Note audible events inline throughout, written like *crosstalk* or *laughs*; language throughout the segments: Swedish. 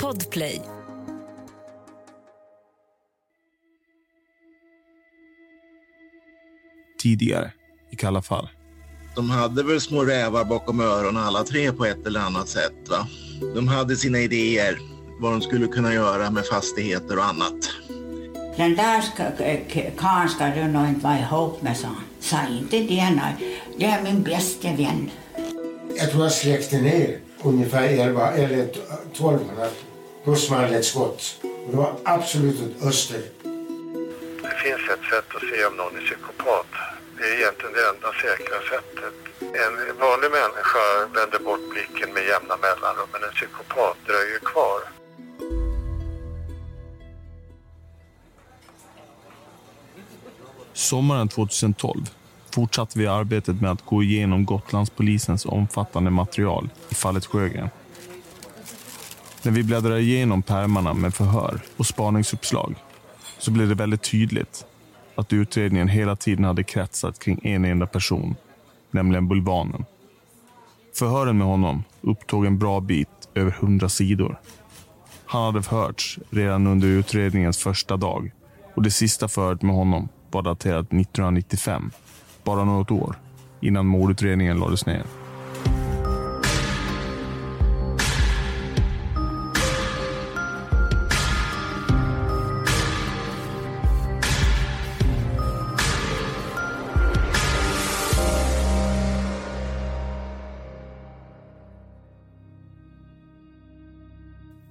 Podplay. Tidigare, i Kalla fall. De hade väl små rävar bakom öronen alla tre på ett eller annat sätt. Va? De hade sina idéer vad de skulle kunna göra med fastigheter och annat. Den där karln ska du nog inte vara ihop med, sa han. Sa inte det, nej. Det är min bästa vän. Jag tror jag släckte ner ungefär 11 eller 1200 pussmanlättsskott. Det var absolut ett öster. Det finns ett sätt att se om någon är psykopat. Det är egentligen det enda säkra sättet. En vanlig människa vänder bort blicken med jämna mellanrum, men en psykopat dröjer kvar. Sommaren 2012 fortsatte vi arbetet med att gå igenom Gotlandspolisens omfattande material i fallet Sjögren. När vi bläddrade igenom pärmarna med förhör och spaningsuppslag så blev det väldigt tydligt att utredningen hela tiden hade kretsat kring en enda person, nämligen Bulvanen. Förhören med honom upptog en bra bit över hundra sidor. Han hade förhörts redan under utredningens första dag och det sista förhöret med honom var daterat 1995, bara något år innan mordutredningen lades ner.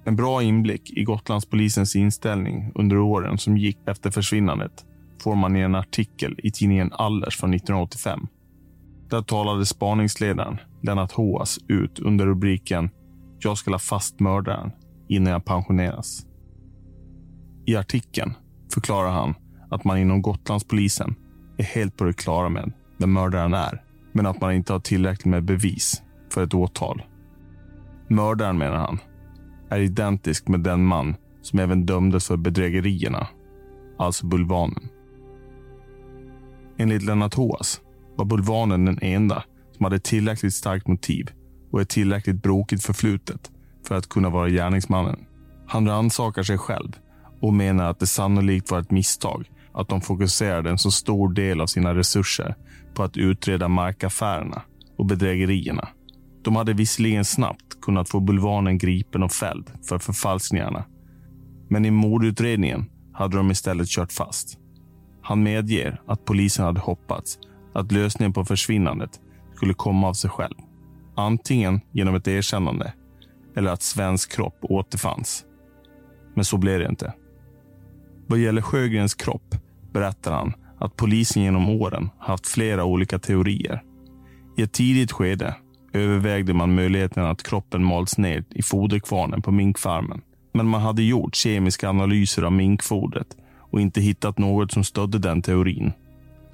En bra inblick i Gotlandspolisens inställning under åren som gick efter försvinnandet får man i en artikel i tidningen Allers från 1985. Där talade spaningsledaren Lennart Hoas ut under rubriken “Jag ska la fast mördaren innan jag pensioneras”. I artikeln förklarar han att man inom Gotlandspolisen är helt på det klara med vem mördaren är, men att man inte har tillräckligt med bevis för ett åtal. Mördaren, menar han, är identisk med den man som även dömdes för bedrägerierna, alltså Bulvanen. Enligt Lennart Hoas var Bulvanen den enda som hade tillräckligt starkt motiv och ett tillräckligt brokigt förflutet för att kunna vara gärningsmannen. Han rannsakar sig själv och menar att det sannolikt var ett misstag att de fokuserade en så stor del av sina resurser på att utreda markaffärerna och bedrägerierna. De hade visserligen snabbt kunnat få Bulvanen gripen och fälld för förfalskningarna. Men i mordutredningen hade de istället kört fast. Han medger att polisen hade hoppats att lösningen på försvinnandet skulle komma av sig själv. Antingen genom ett erkännande eller att svensk kropp återfanns. Men så blev det inte. Vad gäller Sjögrens kropp berättar han att polisen genom åren haft flera olika teorier. I ett tidigt skede övervägde man möjligheten att kroppen malts ner i foderkvarnen på minkfarmen. Men man hade gjort kemiska analyser av minkfodret och inte hittat något som stödde den teorin.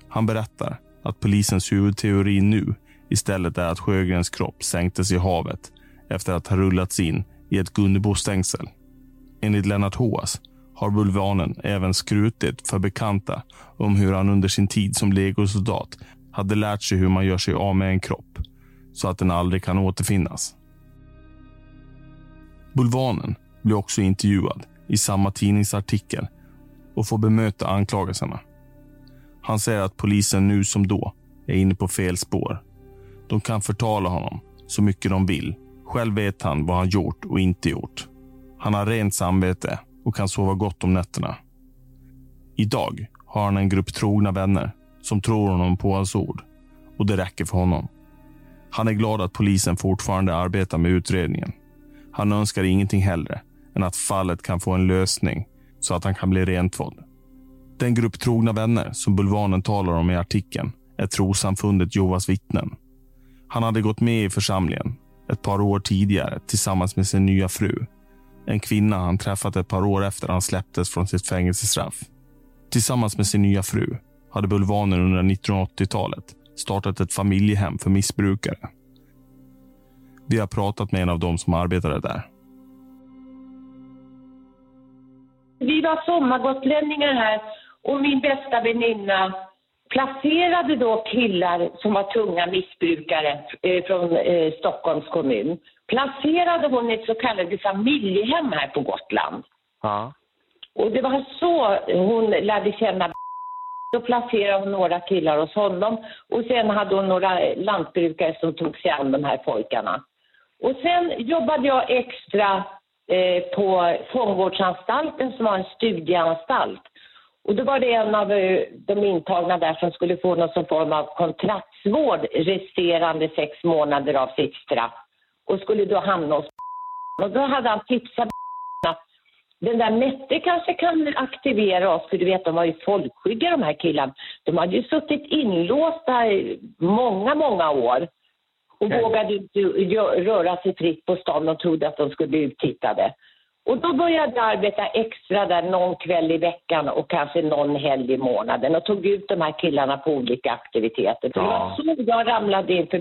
Han berättar att polisens huvudteori nu istället är att Sjögrens kropp sänktes i havet efter att ha rullats in i ett Gunnebostängsel. Enligt Lennart Hoas har Bulvanen även skrutit för bekanta om hur han under sin tid som legosoldat hade lärt sig hur man gör sig av med en kropp så att den aldrig kan återfinnas. Bulvanen blir också intervjuad i samma tidningsartikel och får bemöta anklagelserna. Han säger att polisen nu som då är inne på fel spår. De kan förtala honom så mycket de vill. Själv vet han vad han gjort och inte gjort. Han har rent samvete och kan sova gott om nätterna. Idag har han en grupp trogna vänner som tror honom på hans ord och det räcker för honom. Han är glad att polisen fortfarande arbetar med utredningen. Han önskar ingenting hellre än att fallet kan få en lösning så att han kan bli rentvådd. Den grupp trogna vänner som Bulvanen talar om i artikeln är trosamfundet Jovas vittnen. Han hade gått med i församlingen ett par år tidigare tillsammans med sin nya fru. En kvinna han träffat ett par år efter han släpptes från sitt fängelsestraff. Tillsammans med sin nya fru hade Bulvanen under 1980-talet startat ett familjehem för missbrukare. Vi har pratat med en av dem som arbetade där. Vi var sommargotlänningar här och min bästa väninna placerade då killar som var tunga missbrukare eh, från eh, Stockholms kommun. placerade hon i ett så kallat familjehem här på Gotland. Ja. Och det var så hon lärde känna *laughs* Då placerade hon några killar hos honom och sen hade hon några lantbrukare som tog sig an de här pojkarna. Och sen jobbade jag extra Eh, på fångvårdsanstalten som var en studieanstalt. Och då var det en av eh, de intagna där som skulle få någon form av kontraktsvård resterande sex månader av sitt straff och skulle då hamna hos *laughs* Och då hade han tipsat *laughs* att den där Mette kanske kan aktivera oss, för du vet de var ju folkskygga de här killarna. De hade ju suttit inlåsta i många, många år och Okej. vågade inte röra sig fritt på stan och trodde att de skulle bli uttittade. Och då började jag arbeta extra där någon kväll i veckan och kanske någon helg i månaden och tog ut de här killarna på olika aktiviteter. Ja. Det var så jag ramlade in för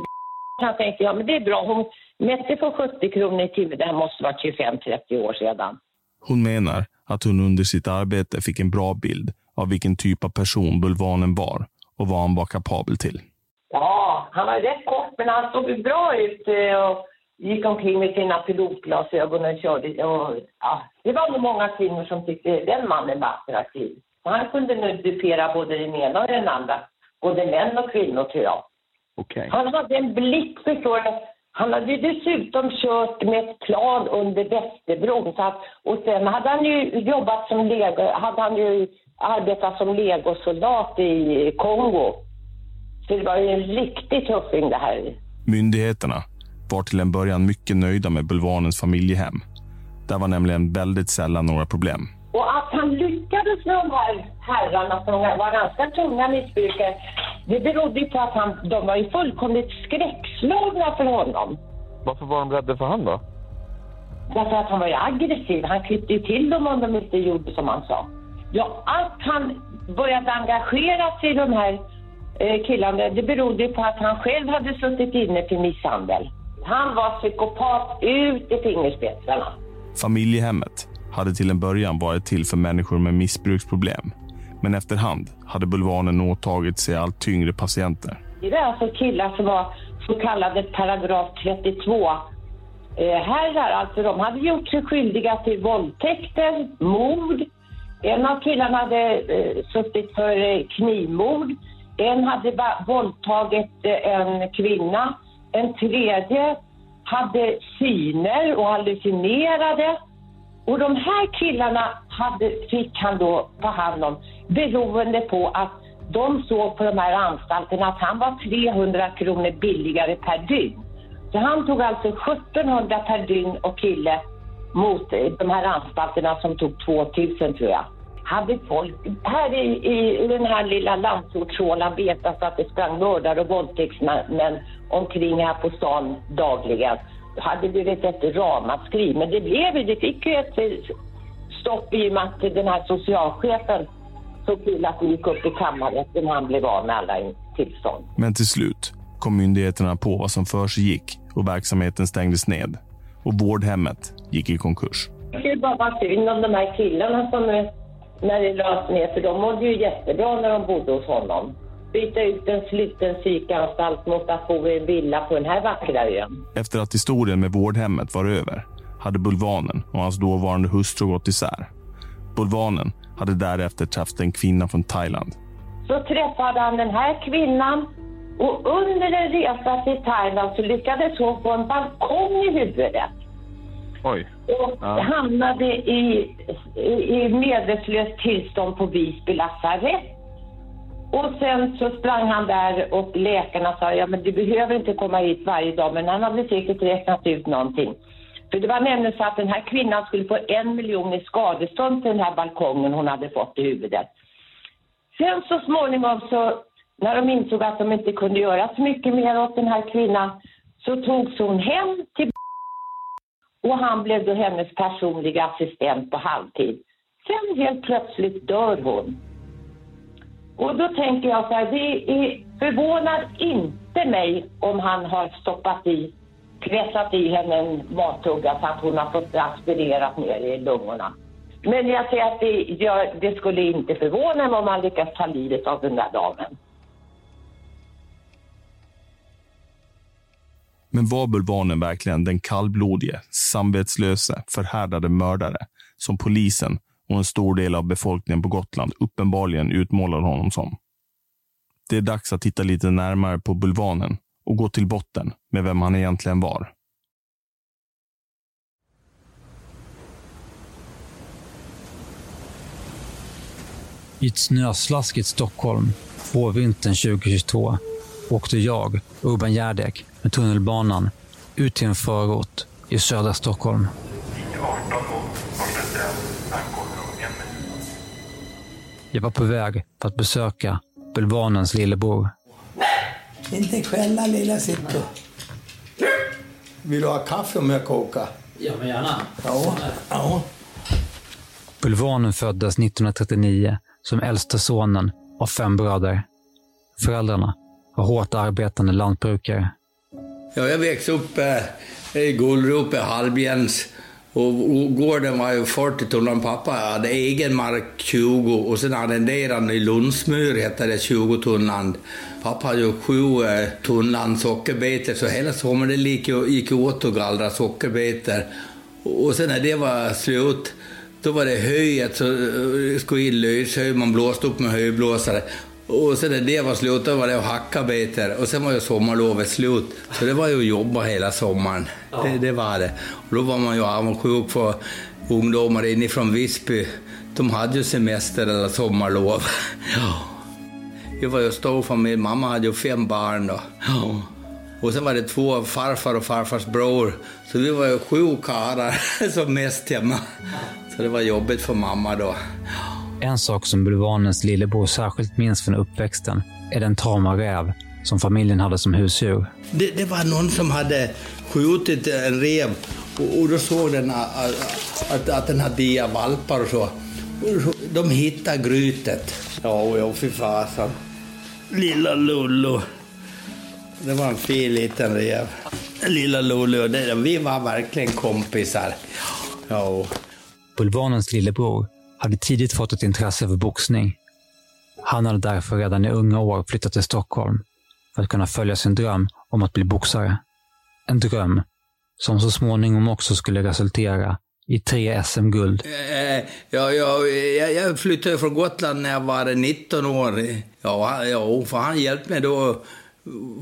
jag tänkte, ja men det är bra, hon Mette får 70 kronor i timmen, det här måste vara 25-30 år sedan. Hon menar att hon under sitt arbete fick en bra bild av vilken typ av person bulvanen var och vad han var kapabel till. Ja, han var rätt kort men han såg bra ut eh, och gick omkring med sina pilotglasögon och körde. Och, ja, det var nog många kvinnor som tyckte den mannen var attraktiv. Han kunde nu dupera både den ena och den andra. Både män och kvinnor tror jag. Okej. Han hade en blick förstår du. Han hade dessutom kört med ett plan under Västerbron. Så att, och sen hade han ju jobbat som lego, hade han ju arbetat som legosoldat i Kongo. Så det var ju en riktig tuffing det här. Myndigheterna var till en början mycket nöjda med bulvanens familjehem. Där var nämligen väldigt sällan några problem. Och att han lyckades med de här herrarna som var ganska tunga missbrukare, det berodde ju på att han, de var ju fullkomligt skräckslagna för honom. Varför var de rädda för han då? Därför att han var ju aggressiv. Han klippte ju till dem om de inte gjorde som han sa. Ja, att han började engagera sig i de här killarna, det berodde på att han själv hade suttit inne för misshandel. Han var psykopat ut i fingerspetsarna. Familjehemmet hade till en början varit till för människor med missbruksproblem. Men efterhand hade bulvanen åtagit sig allt tyngre patienter. Det är alltså killar som var så kallade paragraf 32 eh, herrar. Alltså de hade gjort sig skyldiga till våldtäkter, mord. En av killarna hade eh, suttit för eh, knivmord. En hade våldtagit eh, en kvinna. En tredje hade syner och hallucinerade. Och de här killarna hade, fick han då ta hand om beroende på att de såg på de här anstalterna att han var 300 kronor billigare per dygn. Så han tog alltså 1700 per dygn och kille mot eh, de här anstalterna som tog 2000 tror jag. Hade folk här i, i, den här lilla landsortshålan vetat att det sprang mördare och våldtäktsmän omkring här på stan dagligen då hade det blivit ett ramaskri. Men det blev ju, det fick ju ett stopp i och med att den här socialchefen såg till att det gick upp i kammarrätten han blev av med alla tillstånd. Men till slut kom myndigheterna på vad som för gick och verksamheten stängdes ned. Och vårdhemmet gick i konkurs. Det skulle bara synd om de här killarna som när det lades ner, för de mådde ju jättebra när de bodde hos honom. Byta ut en sluten psykanstalt mot att bo i en villa på den här vackra ön. Efter att historien med vårdhemmet var över hade bulvanen och hans dåvarande hustru gått isär. Bulvanen hade därefter träffat en kvinna från Thailand. Så träffade han den här kvinnan och under en resa till Thailand så lyckades hon få en balkong i huvudet. Oj. och Ja. hamnade i, i, medvetslöst tillstånd på Visby lasarett. Och sen så sprang han där och läkarna sa ja men du behöver inte komma hit varje dag men han hade säkert räknat ut någonting. För det var nämligen så att den här kvinnan skulle få en miljon i skadestånd till den här balkongen hon hade fått i huvudet. Sen så småningom så när de insåg att de inte kunde göra så mycket mer åt den här kvinnan så togs hon hem till och han blev då hennes personliga assistent på halvtid. Sen helt plötsligt dör hon. Och då tänker jag så här, det är, förvånar inte mig om han har stoppat i, pressat i henne en mattugga så att hon har fått aspirerat ner i lungorna. Men jag säger att det, jag, det skulle inte förvåna mig om han lyckas ta livet av den där damen. Men var bulvanen verkligen den kallblodige, samvetslöse, förhärdade mördare som polisen och en stor del av befolkningen på Gotland uppenbarligen utmålar honom som? Det är dags att titta lite närmare på bulvanen och gå till botten med vem han egentligen var. I ett snöslaskigt Stockholm vårvintern 2022 åkte jag, Urban Järdek, med tunnelbanan ut till en förort i södra Stockholm. Jag var på väg för att besöka bulvanens lillebror. Inte skälla lilla Sitto. Vill du ha kaffe om jag kokar? Ja, men gärna. Ja. ja. Bulvanen föddes 1939 som äldste sonen av fem bröder. Föräldrarna och hårt arbetande lantbrukare. Ja, jag växte upp eh, i Gullrupe, Halbjäns. Och, och gården var ju 40 tunnland. Pappa hade egen mark 20 och sen arrenderade han i Lundsmyr, hette det, 20 tunnland. Pappa hade ju sju eh, tunnland sockerbetor så hela sommaren gick, gick åt att gallra sockerbetor. Och sen när det var slut då var det höjet, så eh, skulle in löshöj, man blåste upp med höjblåsare. Och sen när det var slut, då var det att hacka betor. Och sen var ju sommarlovet slut. Så det var ju att jobba hela sommaren. Ja. Det, det, var det. Och då var man ju avundsjuk på ungdomar inifrån Visby. De hade ju semester eller sommarlov. Ja. Jag var ju stor familj. Mamma hade ju fem barn då. Ja. Och sen var det två farfar och farfars bror. Så vi var ju sju karlar *laughs* som mest hemma. Så det var jobbigt för mamma då. En sak som bulvanens lillebror särskilt minns från uppväxten är den tama räv som familjen hade som husdjur. Det, det var någon som hade skjutit en rev och, och då såg den att, att, att den hade dia valpar och så. De hittade grytet. Ja, ja fy fasen. Lilla Lollo. Det var en fin liten rev. Lilla Lollo, vi var verkligen kompisar. Ja. Bulvanens lillebror hade tidigt fått ett intresse för boxning. Han hade därför redan i unga år flyttat till Stockholm för att kunna följa sin dröm om att bli boxare. En dröm som så småningom också skulle resultera i tre SM-guld. Eh, eh, ja, ja, jag flyttade från Gotland när jag var 19 år. Ja, ja för han hjälpte mig då att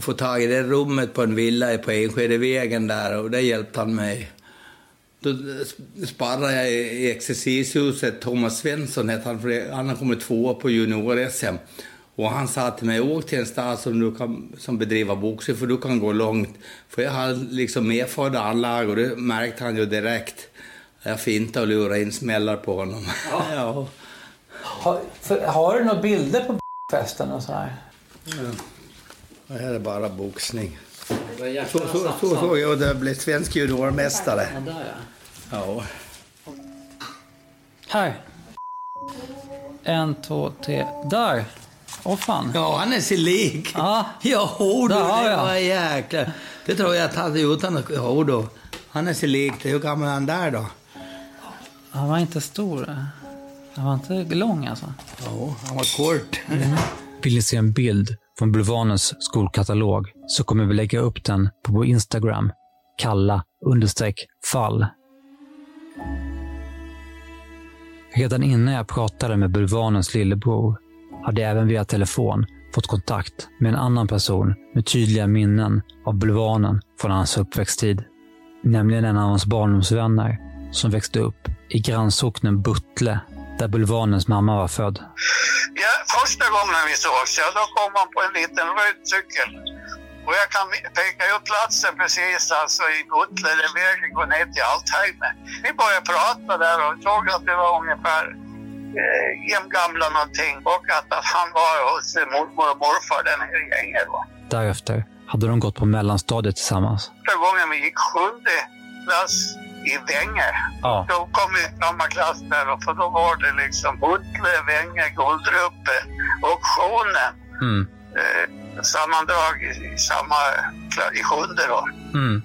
få tag i det rummet på en villa på Enskedevägen där och det hjälpte han mig. Då sparrade jag i exercishuset. Thomas Svensson hette han, för han har kommit tvåa på junior-SM. Och han sa till mig, åk till en stad som, du kan, som bedriver boxning för du kan gå långt. För jag har liksom medfödda anlag och det märkte han ju direkt. Jag fintade och lurade in smällar på honom. Ja. *laughs* ja. Har, för, har du några bilder på festen och sådär? Ja. Det här är bara boxning. Så, så, så såg jag det blev svensk juniormästare. Ja, där ja. ja. Här. En, två, tre. Där. Åh fan. Ja, han är sig lik. Ja. Jo, du, det var jäkla... Det tror jag att han utan att... Jo då. Han är sig lik. Hur gammal är han där då? Han var inte stor. Han var inte lång alltså. Jo, han var kort. Mm. Vill ni se en bild från Bulvanens skolkatalog så kommer vi lägga upp den på vår Instagram, kalla understreck fall. Redan innan jag pratade med Bulvanens lillebror hade jag även via telefon fått kontakt med en annan person med tydliga minnen av Bulvanen från hans uppväxttid. Nämligen en av hans barndomsvänner som växte upp i grannsocknen Buttle där Bulvanens mamma var född. Ja, första gången vi sågs, ja, då kom han på en liten röd cykel. Och jag kan peka ut platsen precis alltså i Guttle där vägen går ner till Altheimer. Vi började prata där och såg att vi var ungefär eh, jämngamla någonting och att, att han var hos mormor och morfar, den här gänget. Va? Därefter hade de gått på mellanstadiet tillsammans. Första gången vi gick sjunde klass i Vänge. Ja. Då kom i samma klass där och för då var det liksom Buttle, Vänge, Guldruppe, Auktionen. Mm. Eh, sammandrag i, i samma, i sjunde då. Mm.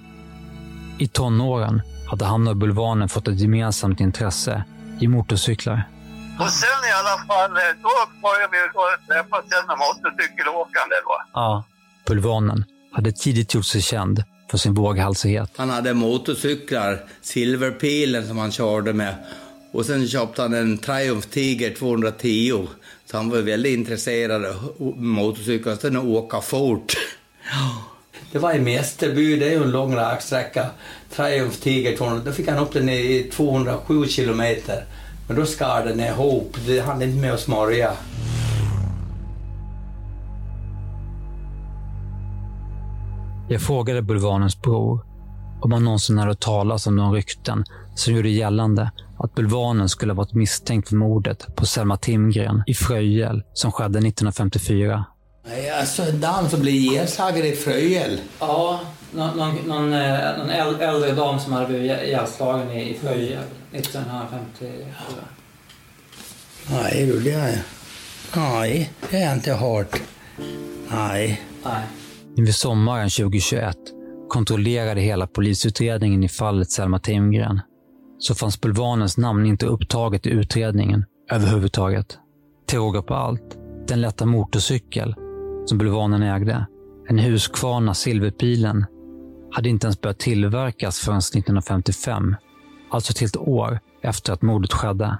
I tonåren hade han och Bulvanen fått ett gemensamt intresse i motorcyklar. Och sen i alla fall, eh, då började vi träffas med motorcykelåkande då. Ja. Bulvanen hade tidigt gjort sig känd för sin våghalsighet. Han hade motorcyklar, Silverpilen som han körde med. Och sen köpte han en Triumph Tiger 210. Så han var väldigt intresserad av motorcyklar, sen att åka fort. *gasps* Det var i Mästerby, det är ju en lång raksträcka. Triumph Tiger 200, då fick han upp den i 207 kilometer. Men då skar den ihop, det hann inte med att smörja. Jag frågade Bulvanens bror om han någonsin hade hört talas om de rykten som gjorde gällande att Bulvanen skulle ha varit misstänkt för mordet på Selma Timgren i Fröjel som skedde 1954. Nej, alltså en dam som blev ihjälslagen i Fröjel. Ja, någon, någon, någon, eh, någon äldre dam som hade blivit ihjälslagen i i Fröjel 1954. Nej du, det jag... Nej, det har jag inte hört. Nej. Nej. Inför sommaren 2021 kontrollerade hela polisutredningen i fallet Selma Timgren. Så fanns Bulvanens namn inte upptaget i utredningen överhuvudtaget. Till råga på allt, den lätta motorcykel som Bulvanen ägde, en Husqvarna Silverpilen, hade inte ens börjat tillverkas förrän 1955. Alltså till ett år efter att mordet skedde.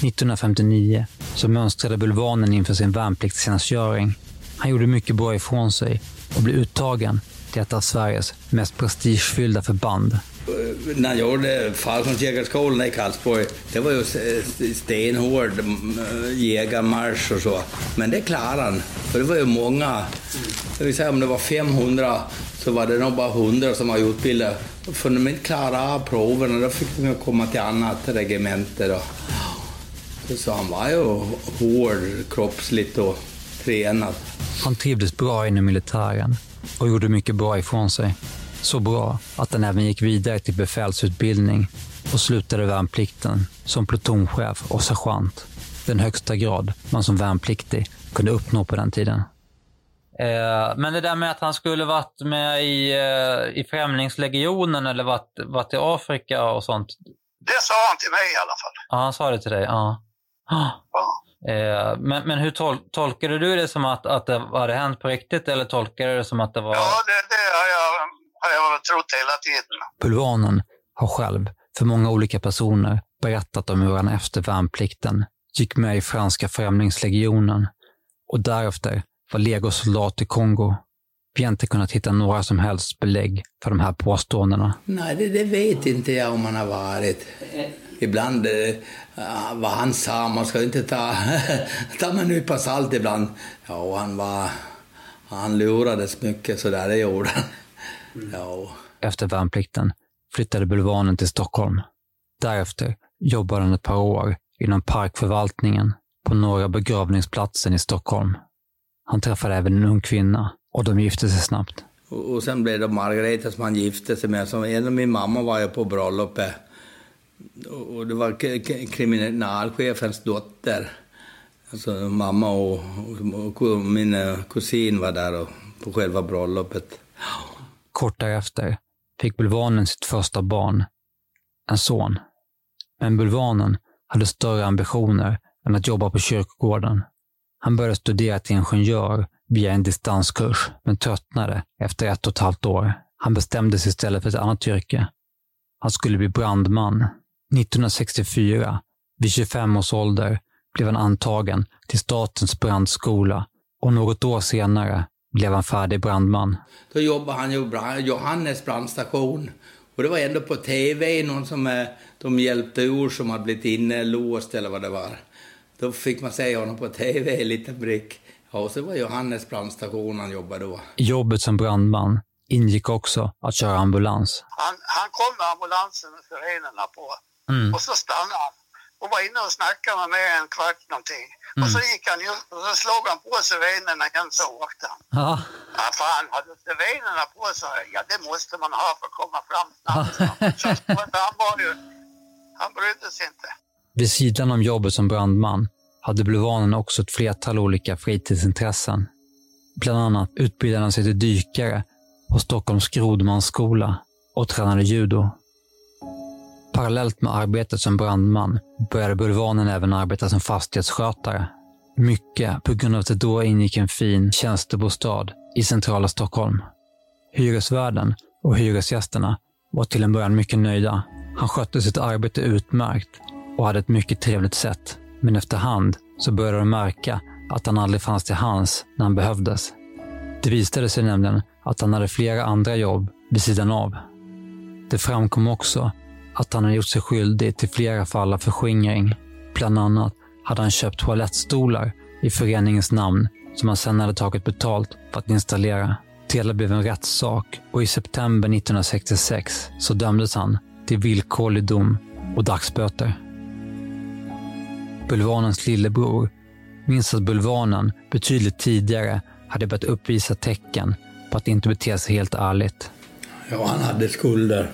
–1959 så mönstrade Bulvanen inför sin värnpliktstjänstgöring. Han gjorde mycket bra ifrån sig och blev uttagen till ett av Sveriges mest prestigefyllda förband. När jag gjorde fallskärmsjägarskolan i Karlsborg, det var ju stenhård jägarmarsch och så. Men det klarade han. För det var ju många, Det vill säga om det var 500 så var det nog bara 100 som var utbildade. För när de inte klarade av proverna, då fick de komma till annat regemente. Då. Så han var ju hård kroppsligt och tränad. Han trivdes bra inom militären och gjorde mycket bra ifrån sig. Så bra att han även gick vidare till befälsutbildning och slutade värnplikten som plutonchef och sergeant. Den högsta grad man som värnpliktig kunde uppnå på den tiden. Eh, men det där med att han skulle varit med i, eh, i Främlingslegionen eller varit, varit i Afrika och sånt. Det sa han till mig i alla fall. Ja, han sa det till dig? Ja. *gasps* Eh, men, men hur tol tolkade du det som att, att det hade hänt på riktigt eller tolkade du det som att det var... Ja, det, det har, jag, har jag trott hela tiden. Bulvanen har själv för många olika personer berättat om hur han efter värnplikten gick med i franska främlingslegionen och därefter var legosoldat i Kongo. Vi har inte kunnat hitta några som helst belägg för de här påståendena. Nej, det, det vet inte jag om han har varit. Ibland, eh, vad han sa, man ska inte ta, *laughs* ta med en nypa salt ibland. Ja, han var, han lurades mycket så där, det gjorde han. Ja. Efter värnplikten flyttade Bulvanen till Stockholm. Därefter jobbade han ett par år inom parkförvaltningen på Norra begravningsplatsen i Stockholm. Han träffade även en ung kvinna och de gifte sig snabbt. Och, och sen blev det Margareta som han gifte sig med. Som en av min mamma var ju på bröllopet. Och, och det var kriminalchefens dotter. Alltså mamma och, och, och min eh, kusin var där och, på själva bröllopet. Kort därefter fick Bulvanen sitt första barn, en son. Men Bulvanen hade större ambitioner än att jobba på kyrkogården. Han började studera till ingenjör via en distanskurs, men tröttnade efter ett och ett halvt år. Han bestämde sig istället för ett annat yrke. Han skulle bli brandman. 1964, vid 25 års ålder, blev han antagen till Statens brandskola och något år senare blev han färdig brandman. Då jobbade han ju brand, Johannes brandstation. Och det var ändå på tv, någon som eh, de hjälpte ur som hade blivit inlåst eller vad det var. Då fick man se honom på tv, en liten brick. Ja, och så var Johannes brandstation han jobbade då. Jobbet som brandman ingick också att köra ambulans. Han, han kom med ambulansen med sirenerna på. Mm. Och så stannade han och var inne och snackade med mig en kvart någonting. Och så gick han ut och så slog han på sirenerna igen så åkte han. Ja. Ja, fan, hade sirenerna på sig, ja det måste man ha för att komma fram snabbt. Så han var ju, han brydde sig inte. Vid sidan om jobbet som brandman hade Bulvanen också ett flertal olika fritidsintressen. Bland annat utbildade han sig till dykare på Stockholms grodmansskola och tränade judo. Parallellt med arbetet som brandman började Bulvanen även arbeta som fastighetsskötare. Mycket på grund av att det då ingick en fin tjänstebostad i centrala Stockholm. Hyresvärden och hyresgästerna var till en början mycket nöjda. Han skötte sitt arbete utmärkt och hade ett mycket trevligt sätt. Men efterhand så började de märka att han aldrig fanns till hands när han behövdes. Det visade sig nämligen att han hade flera andra jobb vid sidan av. Det framkom också att han hade gjort sig skyldig till flera fall av förskingring. Bland annat hade han köpt toalettstolar i föreningens namn som han sedan hade tagit betalt för att installera. Det hela blev en rättssak och i september 1966 så dömdes han till villkorlig dom och dagsböter. Bulvanens lillebror minns att Bulvanen betydligt tidigare hade börjat uppvisa tecken på att inte bete sig helt ärligt. Ja, han hade skulder.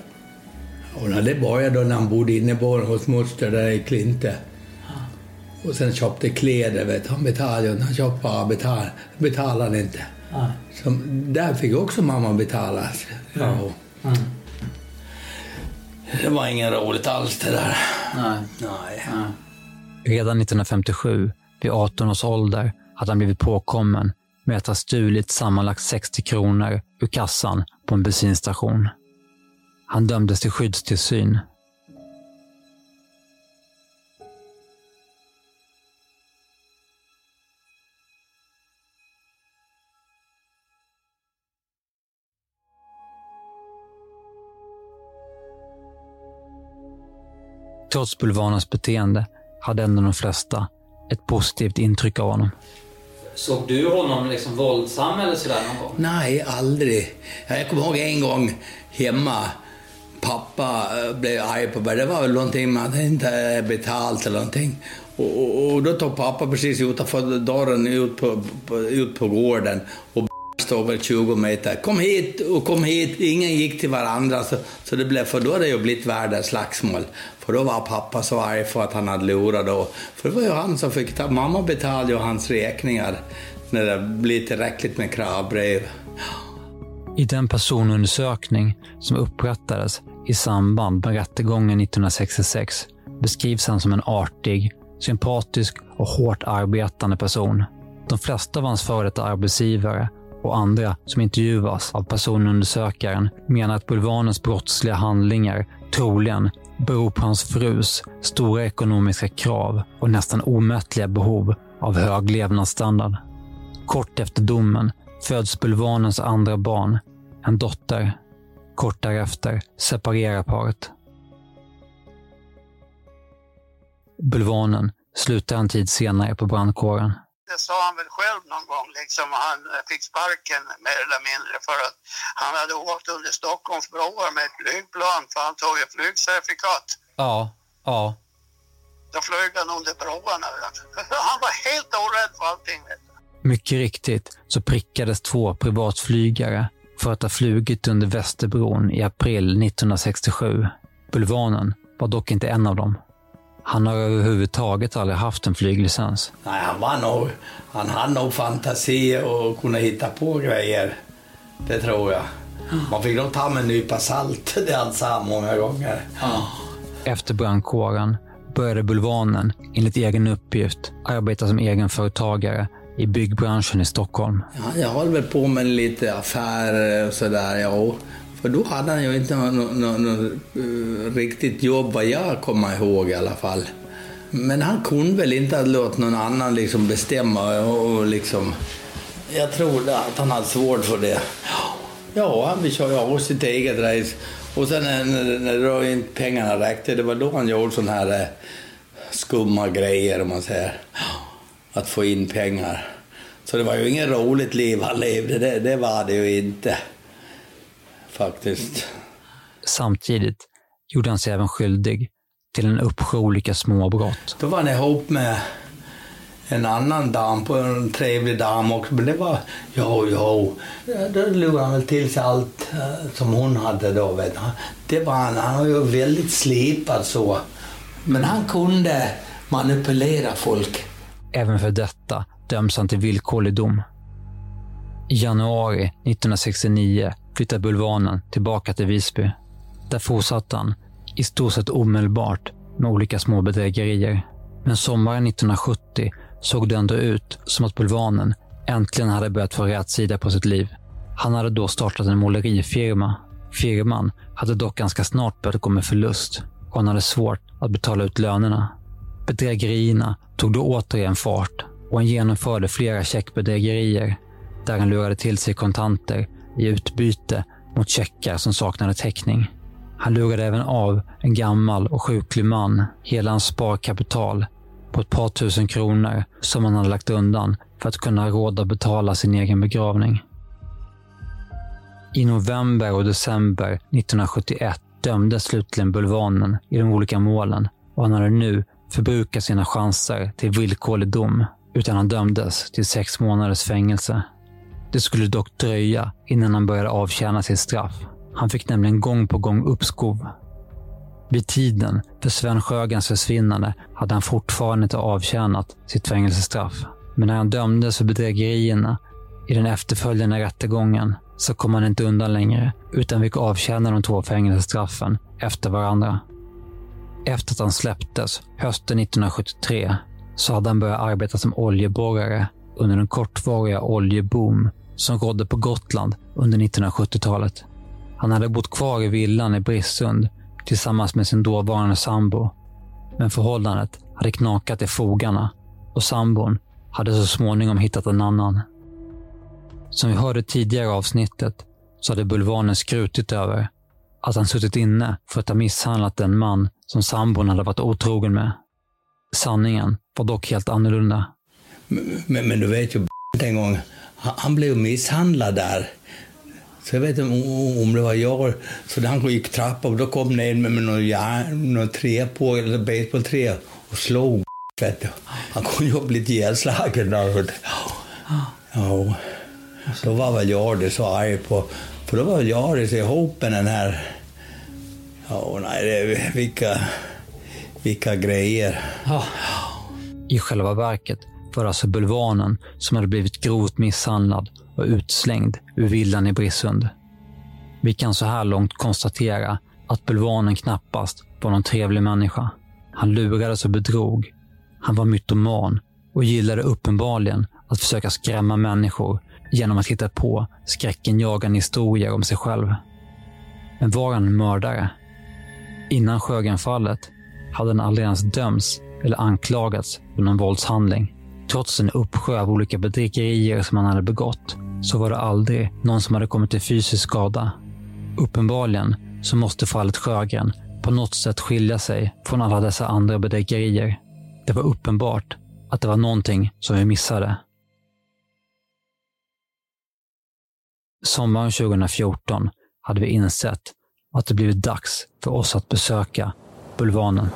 Och det började då när han bodde inne hos moster där i Klinte. Och sen köpte kläder, vet han betalade Han köpte betal, betalade han inte. Ja. Så där fick också mamma betala. Ja. Ja. Det var inget roligt alls det där. Nej. Nej. Redan 1957, vid 18 års ålder, hade han blivit påkommen med att ha stulit sammanlagt 60 kronor ur kassan på en bensinstation. Han dömdes till skyddstillsyn. Trots bulvanens beteende hade ändå de flesta ett positivt intryck av honom. Såg du honom liksom våldsam eller sådär någon gång? Nej, aldrig. Jag kommer ihåg en gång hemma. Pappa eh, blev arg på mig. Det var väl någonting man inte betalt eller någonting. Och, och, och då tog pappa precis utanför dörren ut på, på, ut på gården och stod väl 20 meter. Kom hit och kom hit. Ingen gick till varandra. Så, så det blev, för då hade det ju blivit världens slagsmål. För då var pappa så arg för att han hade lurat då. För det var ju han som fick ta, mamma betalade ju hans räkningar när det blev tillräckligt med kravbrev. I den personundersökning som upprättades i samband med rättegången 1966 beskrivs han som en artig, sympatisk och hårt arbetande person. De flesta av hans före detta arbetsgivare och andra som intervjuas av personundersökaren menar att Bulvanens brottsliga handlingar troligen beror på hans frus stora ekonomiska krav och nästan omättliga behov av hög levnadsstandard. Kort efter domen föds Bulvanens andra barn, en dotter. Kort därefter separerar paret. Bulvanen slutar en tid senare på brandkåren. Det sa han väl själv någon gång, liksom. Han fick sparken mer eller mindre för att han hade åkt under Stockholms broar med ett flygplan för han tog ett flygcertifikat. Ja, ja. Då flög han under broarna. *laughs* Han var helt orädd för allting. Mycket riktigt så prickades två privatflygare för att ha flugit under Västerbron i april 1967. Bulvanen var dock inte en av dem. Han har överhuvudtaget aldrig haft en flyglicens. Nej, han var nog... Han hade nog fantasi och kunde hitta på grejer. Det tror jag. Man fick nog ta med en nypa salt, det han sa många gånger. Efter brandkåren började Bulvanen, enligt egen uppgift, arbeta som egenföretagare i byggbranschen i Stockholm. Ja, jag höll väl på med lite affärer och sådär, ja. För då hade han ju inte något, något, något eh, riktigt jobb vad jag kommer ihåg i alla fall. Men han kunde väl inte ha låtit någon annan liksom bestämma och liksom... Jag tror att han hade svårt för det. Ja, han kör ju av sitt eget race. Och sen när, när, inte pengarna räckte, det var då han gjorde sådana här eh, skumma grejer om man säger. Att få in pengar. Så det var ju inget roligt liv han levde, det, det var det ju inte faktiskt. Samtidigt gjorde han sig även skyldig till en uppsjö olika småbrott. Då var han ihop med en annan dam, på en trevlig dam också. Men det var, jo, jo. Då lurade han väl till sig allt eh, som hon hade då. Vet du. Det var han, han var ju väldigt slipad så. Men han kunde manipulera folk. Även för detta döms han till villkorlig dom. I januari 1969 flyttade Bulvanen tillbaka till Visby. Där fortsatte han i stort sett omedelbart med olika små bedrägerier. Men sommaren 1970 såg det ändå ut som att Bulvanen äntligen hade börjat få rätt sida på sitt liv. Han hade då startat en målerifirma. Firman hade dock ganska snart börjat gå med förlust och han hade svårt att betala ut lönerna. Bedrägerierna tog då återigen fart och han genomförde flera checkbedrägerier där han lurade till sig kontanter i utbyte mot checkar som saknade täckning. Han lurade även av en gammal och sjuklig man hela hans sparkapital på ett par tusen kronor som han hade lagt undan för att kunna ha råd att betala sin egen begravning. I november och december 1971 dömdes slutligen Bulvanen i de olika målen och han hade nu förbrukat sina chanser till villkorlig dom, utan han dömdes till sex månaders fängelse. Det skulle dock dröja innan han började avtjäna sitt straff. Han fick nämligen gång på gång uppskov. Vid tiden för Sven Sjögrens försvinnande hade han fortfarande inte avtjänat sitt fängelsestraff. Men när han dömdes för bedrägerierna i den efterföljande rättegången så kom han inte undan längre, utan fick avtjäna de två fängelsestraffen efter varandra. Efter att han släpptes hösten 1973 så hade han börjat arbeta som oljeborrare under den kortvariga oljeboom som rådde på Gotland under 1970-talet. Han hade bott kvar i villan i Brissund tillsammans med sin dåvarande sambo. Men förhållandet hade knakat i fogarna och sambon hade så småningom hittat en annan. Som vi hörde tidigare i avsnittet så hade Bulvanen skrutit över att han suttit inne för att ha misshandlat den man som sambon hade varit otrogen med. Sanningen var dock helt annorlunda. Men, men du vet ju, en gång, han, blev misshandlad där. Så jag vet inte om, om det var jag. Så han gick trappan då kom ner med, med någon, järn, någon trä på, eller basebollträ och slog. Vet du. Han kunde ju ha blivit ihjälslagen. där. Ja. Då var väl jag så arg på, för då var väl jag ihop med den här, ja nej, det, vilka, vilka grejer. Ja. I själva verket var alltså Bulvanen som hade blivit grovt misshandlad och utslängd ur villan i Brissund. Vi kan så här långt konstatera att Bulvanen knappast var någon trevlig människa. Han lurades och bedrog. Han var mytoman och gillade uppenbarligen att försöka skrämma människor genom att hitta på skräckenjagande historier om sig själv. Men var han en mördare? Innan Sjögrenfallet hade han aldrig ens dömts eller anklagats för någon våldshandling. Trots en uppsjö av olika bedrägerier som han hade begått så var det aldrig någon som hade kommit till fysisk skada. Uppenbarligen så måste fallet Sjögren på något sätt skilja sig från alla dessa andra bedrägerier. Det var uppenbart att det var någonting som vi missade. Sommaren 2014 hade vi insett att det blivit dags för oss att besöka Bulvanen.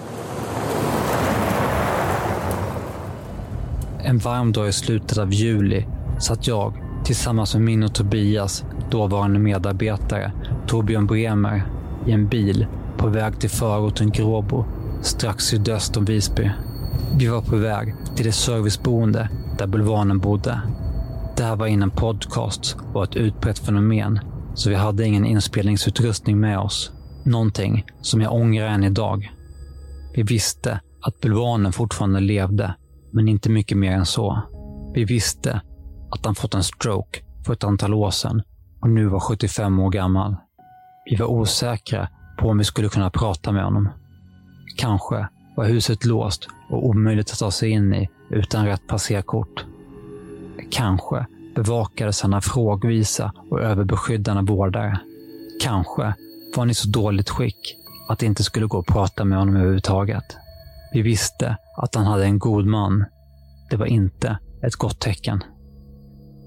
En varm dag i slutet av juli satt jag tillsammans med min och Tobias dåvarande medarbetare Torbjörn Bremer i en bil på väg till förorten Gråbo strax sydöst om Visby. Vi var på väg till det serviceboende där Bulvanen bodde. Det här var innan podcast var ett utbrett fenomen, så vi hade ingen inspelningsutrustning med oss. Någonting som jag ångrar än idag. Vi visste att Bulvanen fortfarande levde, men inte mycket mer än så. Vi visste att han fått en stroke för ett antal år sedan och nu var 75 år gammal. Vi var osäkra på om vi skulle kunna prata med honom. Kanske var huset låst och omöjligt att ta sig in i utan rätt passerkort. Kanske bevakades han av frågvisa och överbeskyddande vårdare. Kanske var han i så dåligt skick att det inte skulle gå att prata med honom överhuvudtaget. Vi visste att han hade en god man. Det var inte ett gott tecken.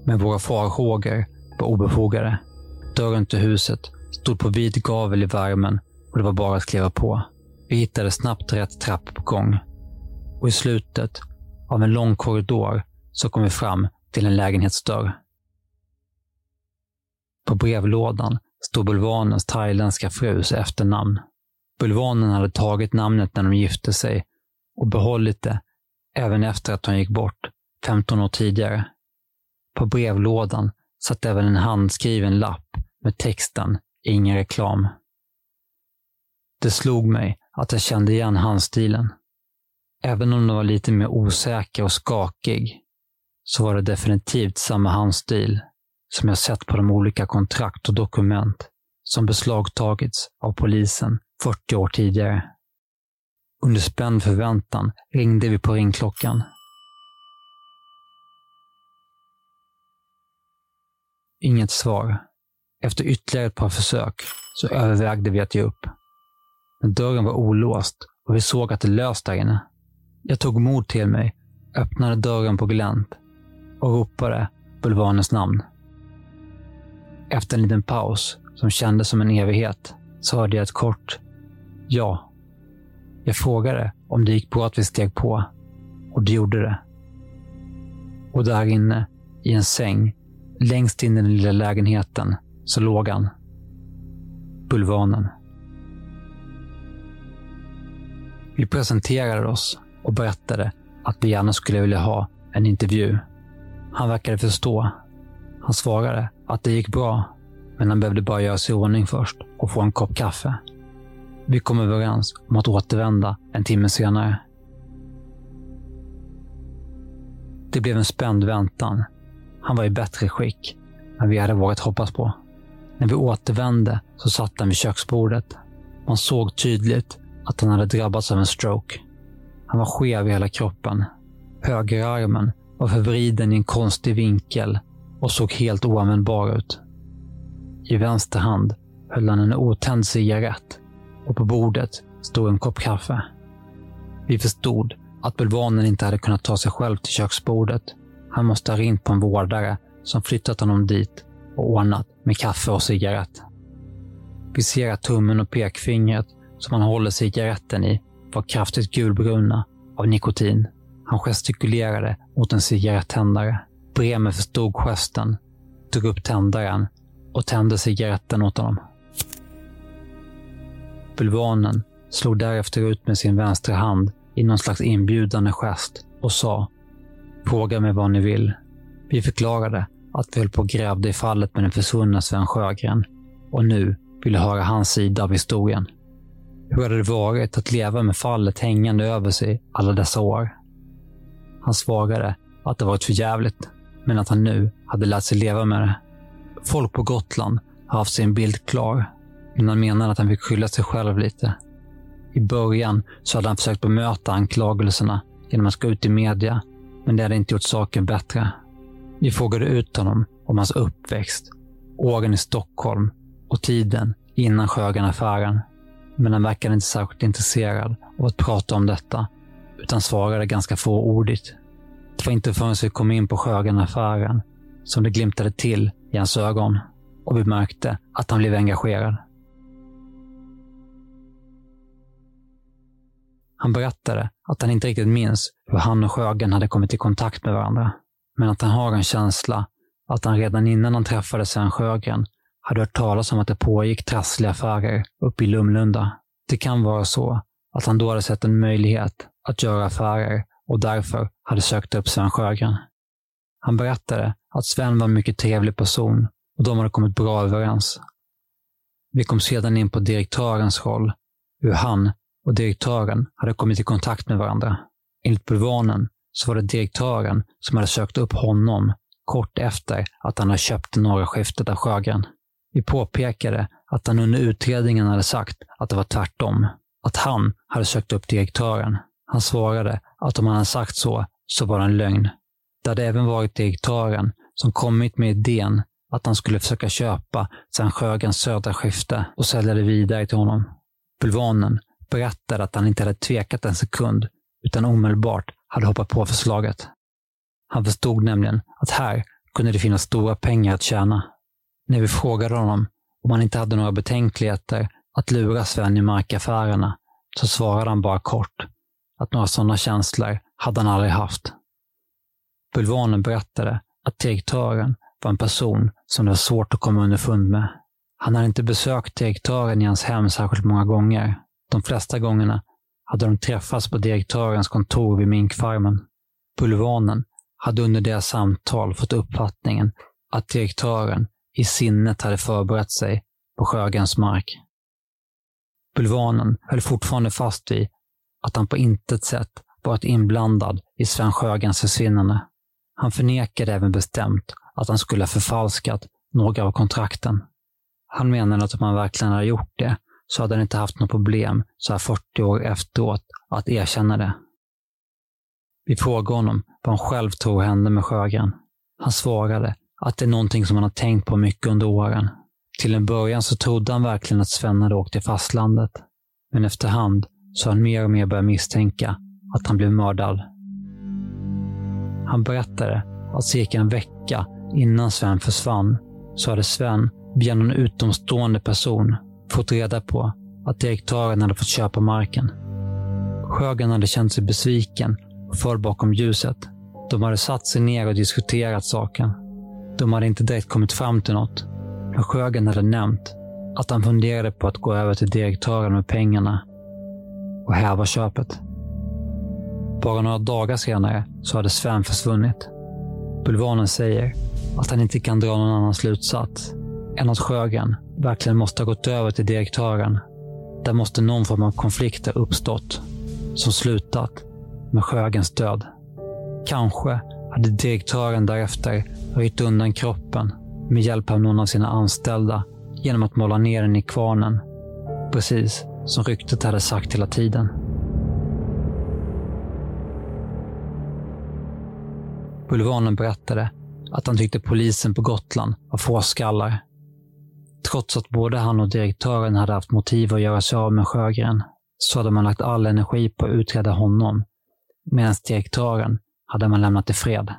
Men våra farhågor var obefogade. Dörren till huset stod på vid gavel i värmen och det var bara att kliva på. Vi hittade snabbt rätt trappuppgång och i slutet av en lång korridor så kom vi fram till en lägenhetsdörr. På brevlådan stod Bulvanens thailändska frus efternamn. Bulvanen hade tagit namnet när de gifte sig och behållit det även efter att hon gick bort 15 år tidigare. På brevlådan satt även en handskriven lapp med texten “Ingen reklam”. Det slog mig att jag kände igen handstilen. Även om den var lite mer osäker och skakig så var det definitivt samma handstil som jag sett på de olika kontrakt och dokument som beslagtagits av polisen 40 år tidigare. Under spänd förväntan ringde vi på ringklockan. Inget svar. Efter ytterligare ett par försök så övervägde vi att ge upp. Men dörren var olåst och vi såg att det löst där inne. Jag tog mod till mig, öppnade dörren på glänt och ropade bulvanens namn. Efter en liten paus, som kändes som en evighet, så hörde jag ett kort ja. Jag frågade om det gick bra att vi steg på och det gjorde det. Och där inne, i en säng, längst in i den lilla lägenheten, så låg han. Bulvanen. Vi presenterade oss och berättade att vi gärna skulle vilja ha en intervju. Han verkade förstå. Han svarade att det gick bra, men han behövde bara göra sig i ordning först och få en kopp kaffe. Vi kom överens om att återvända en timme senare. Det blev en spänd väntan. Han var i bättre skick än vi hade vågat hoppas på. När vi återvände så satt han vid köksbordet. Man såg tydligt att han hade drabbats av en stroke. Han var skev i hela kroppen. Högerarmen var förvriden i en konstig vinkel och såg helt oanvändbar ut. I vänster hand höll han en otänd cigarett och på bordet stod en kopp kaffe. Vi förstod att bulvanen inte hade kunnat ta sig själv till köksbordet. Han måste ha ringt på en vårdare som flyttat honom dit och ordnat med kaffe och cigarett. Vi ser att tummen och pekfingret som han håller cigaretten i var kraftigt gulbruna av nikotin. Han gestikulerade mot en cigarettändare. Bremer förstod gesten, tog upp tändaren och tände cigaretten åt honom. Bulvanen slog därefter ut med sin vänstra hand i någon slags inbjudande gest och sa Fråga mig vad ni vill. Vi förklarade att vi höll på och grävde i fallet med den försvunna Sven Sjögren och nu ville höra hans sida av historien. Hur hade det varit att leva med fallet hängande över sig alla dessa år? Han svarade att det varit för jävligt, men att han nu hade lärt sig leva med det. Folk på Gotland har haft sin bild klar, men han menade att han fick skylla sig själv lite. I början så hade han försökt bemöta anklagelserna genom att gå ut i media, men det hade inte gjort saken bättre. Vi frågade ut honom om hans uppväxt, åren i Stockholm och tiden innan Sjögren-affären. Men han verkade inte särskilt intresserad av att prata om detta, utan svarade ganska fåordigt. Det var inte förrän vi kom in på Sjögren-affären som det glimtade till i hans ögon och vi märkte att han blev engagerad. Han berättade att han inte riktigt minns hur han och Sjögren hade kommit i kontakt med varandra, men att han har en känsla att han redan innan han träffade Sven Sjögren hade hört talas om att det pågick trassliga affärer uppe i Lumlunda. Det kan vara så att han då hade sett en möjlighet att göra affärer och därför hade sökt upp Sven Sjögren. Han berättade att Sven var en mycket trevlig person och de hade kommit bra överens. Vi kom sedan in på direktörens roll, hur han och direktören hade kommit i kontakt med varandra. Enligt bulvanen så var det direktören som hade sökt upp honom kort efter att han hade köpt det norra skiftet av Sjögren. Vi påpekade att han under utredningen hade sagt att det var tvärtom. Att han hade sökt upp direktören. Han svarade att om han hade sagt så, så var det en lögn. Det hade även varit direktören som kommit med idén att han skulle försöka köpa sedan Sjögrens södra skifte och sälja det vidare till honom. Bulvanen berättade att han inte hade tvekat en sekund, utan omedelbart hade hoppat på förslaget. Han förstod nämligen att här kunde det finnas stora pengar att tjäna. När vi frågade honom om han inte hade några betänkligheter att lura Sven i markaffärerna så svarade han bara kort att några sådana känslor hade han aldrig haft. Bulvanen berättade att direktören var en person som det var svårt att komma underfund med. Han hade inte besökt direktören i hans hem särskilt många gånger. De flesta gångerna hade de träffats på direktörens kontor vid minkfarmen. Bulvanen hade under deras samtal fått uppfattningen att direktören i sinnet hade förberett sig på Sjögrens mark. Bulvanen höll fortfarande fast vid att han på intet sätt varit inblandad i Sven Sjögrens försvinnande. Han förnekade även bestämt att han skulle ha förfalskat några av kontrakten. Han menade att om han verkligen hade gjort det så hade han inte haft något problem så här 40 år efteråt att erkänna det. Vi frågade honom vad han själv tror hände med Sjögren. Han svarade att det är någonting som han har tänkt på mycket under åren. Till en början så trodde han verkligen att Sven hade åkt till fastlandet. Men efterhand så har han mer och mer börjat misstänka att han blev mördad. Han berättade att cirka en vecka innan Sven försvann så hade Sven via någon utomstående person fått reda på att direktören hade fått köpa marken. Sjögren hade känt sig besviken och föll bakom ljuset. De hade satt sig ner och diskuterat saken. De hade inte direkt kommit fram till något. Men Sjögren hade nämnt att han funderade på att gå över till direktören med pengarna och häva köpet. Bara några dagar senare så hade Sven försvunnit. Bulvanen säger att han inte kan dra någon annan slutsats än att Sjögren verkligen måste ha gått över till direktören. Där måste någon form av konflikt ha uppstått som slutat med Sjögrens död. Kanske hade direktören därefter röjt undan kroppen med hjälp av någon av sina anställda genom att måla ner den i kvarnen. Precis som ryktet hade sagt hela tiden. Bulvanen berättade att han tyckte polisen på Gotland var fåskallar. Trots att både han och direktören hade haft motiv att göra sig av med Sjögren så hade man lagt all energi på att utreda honom medan direktören hade man lämnat i fred.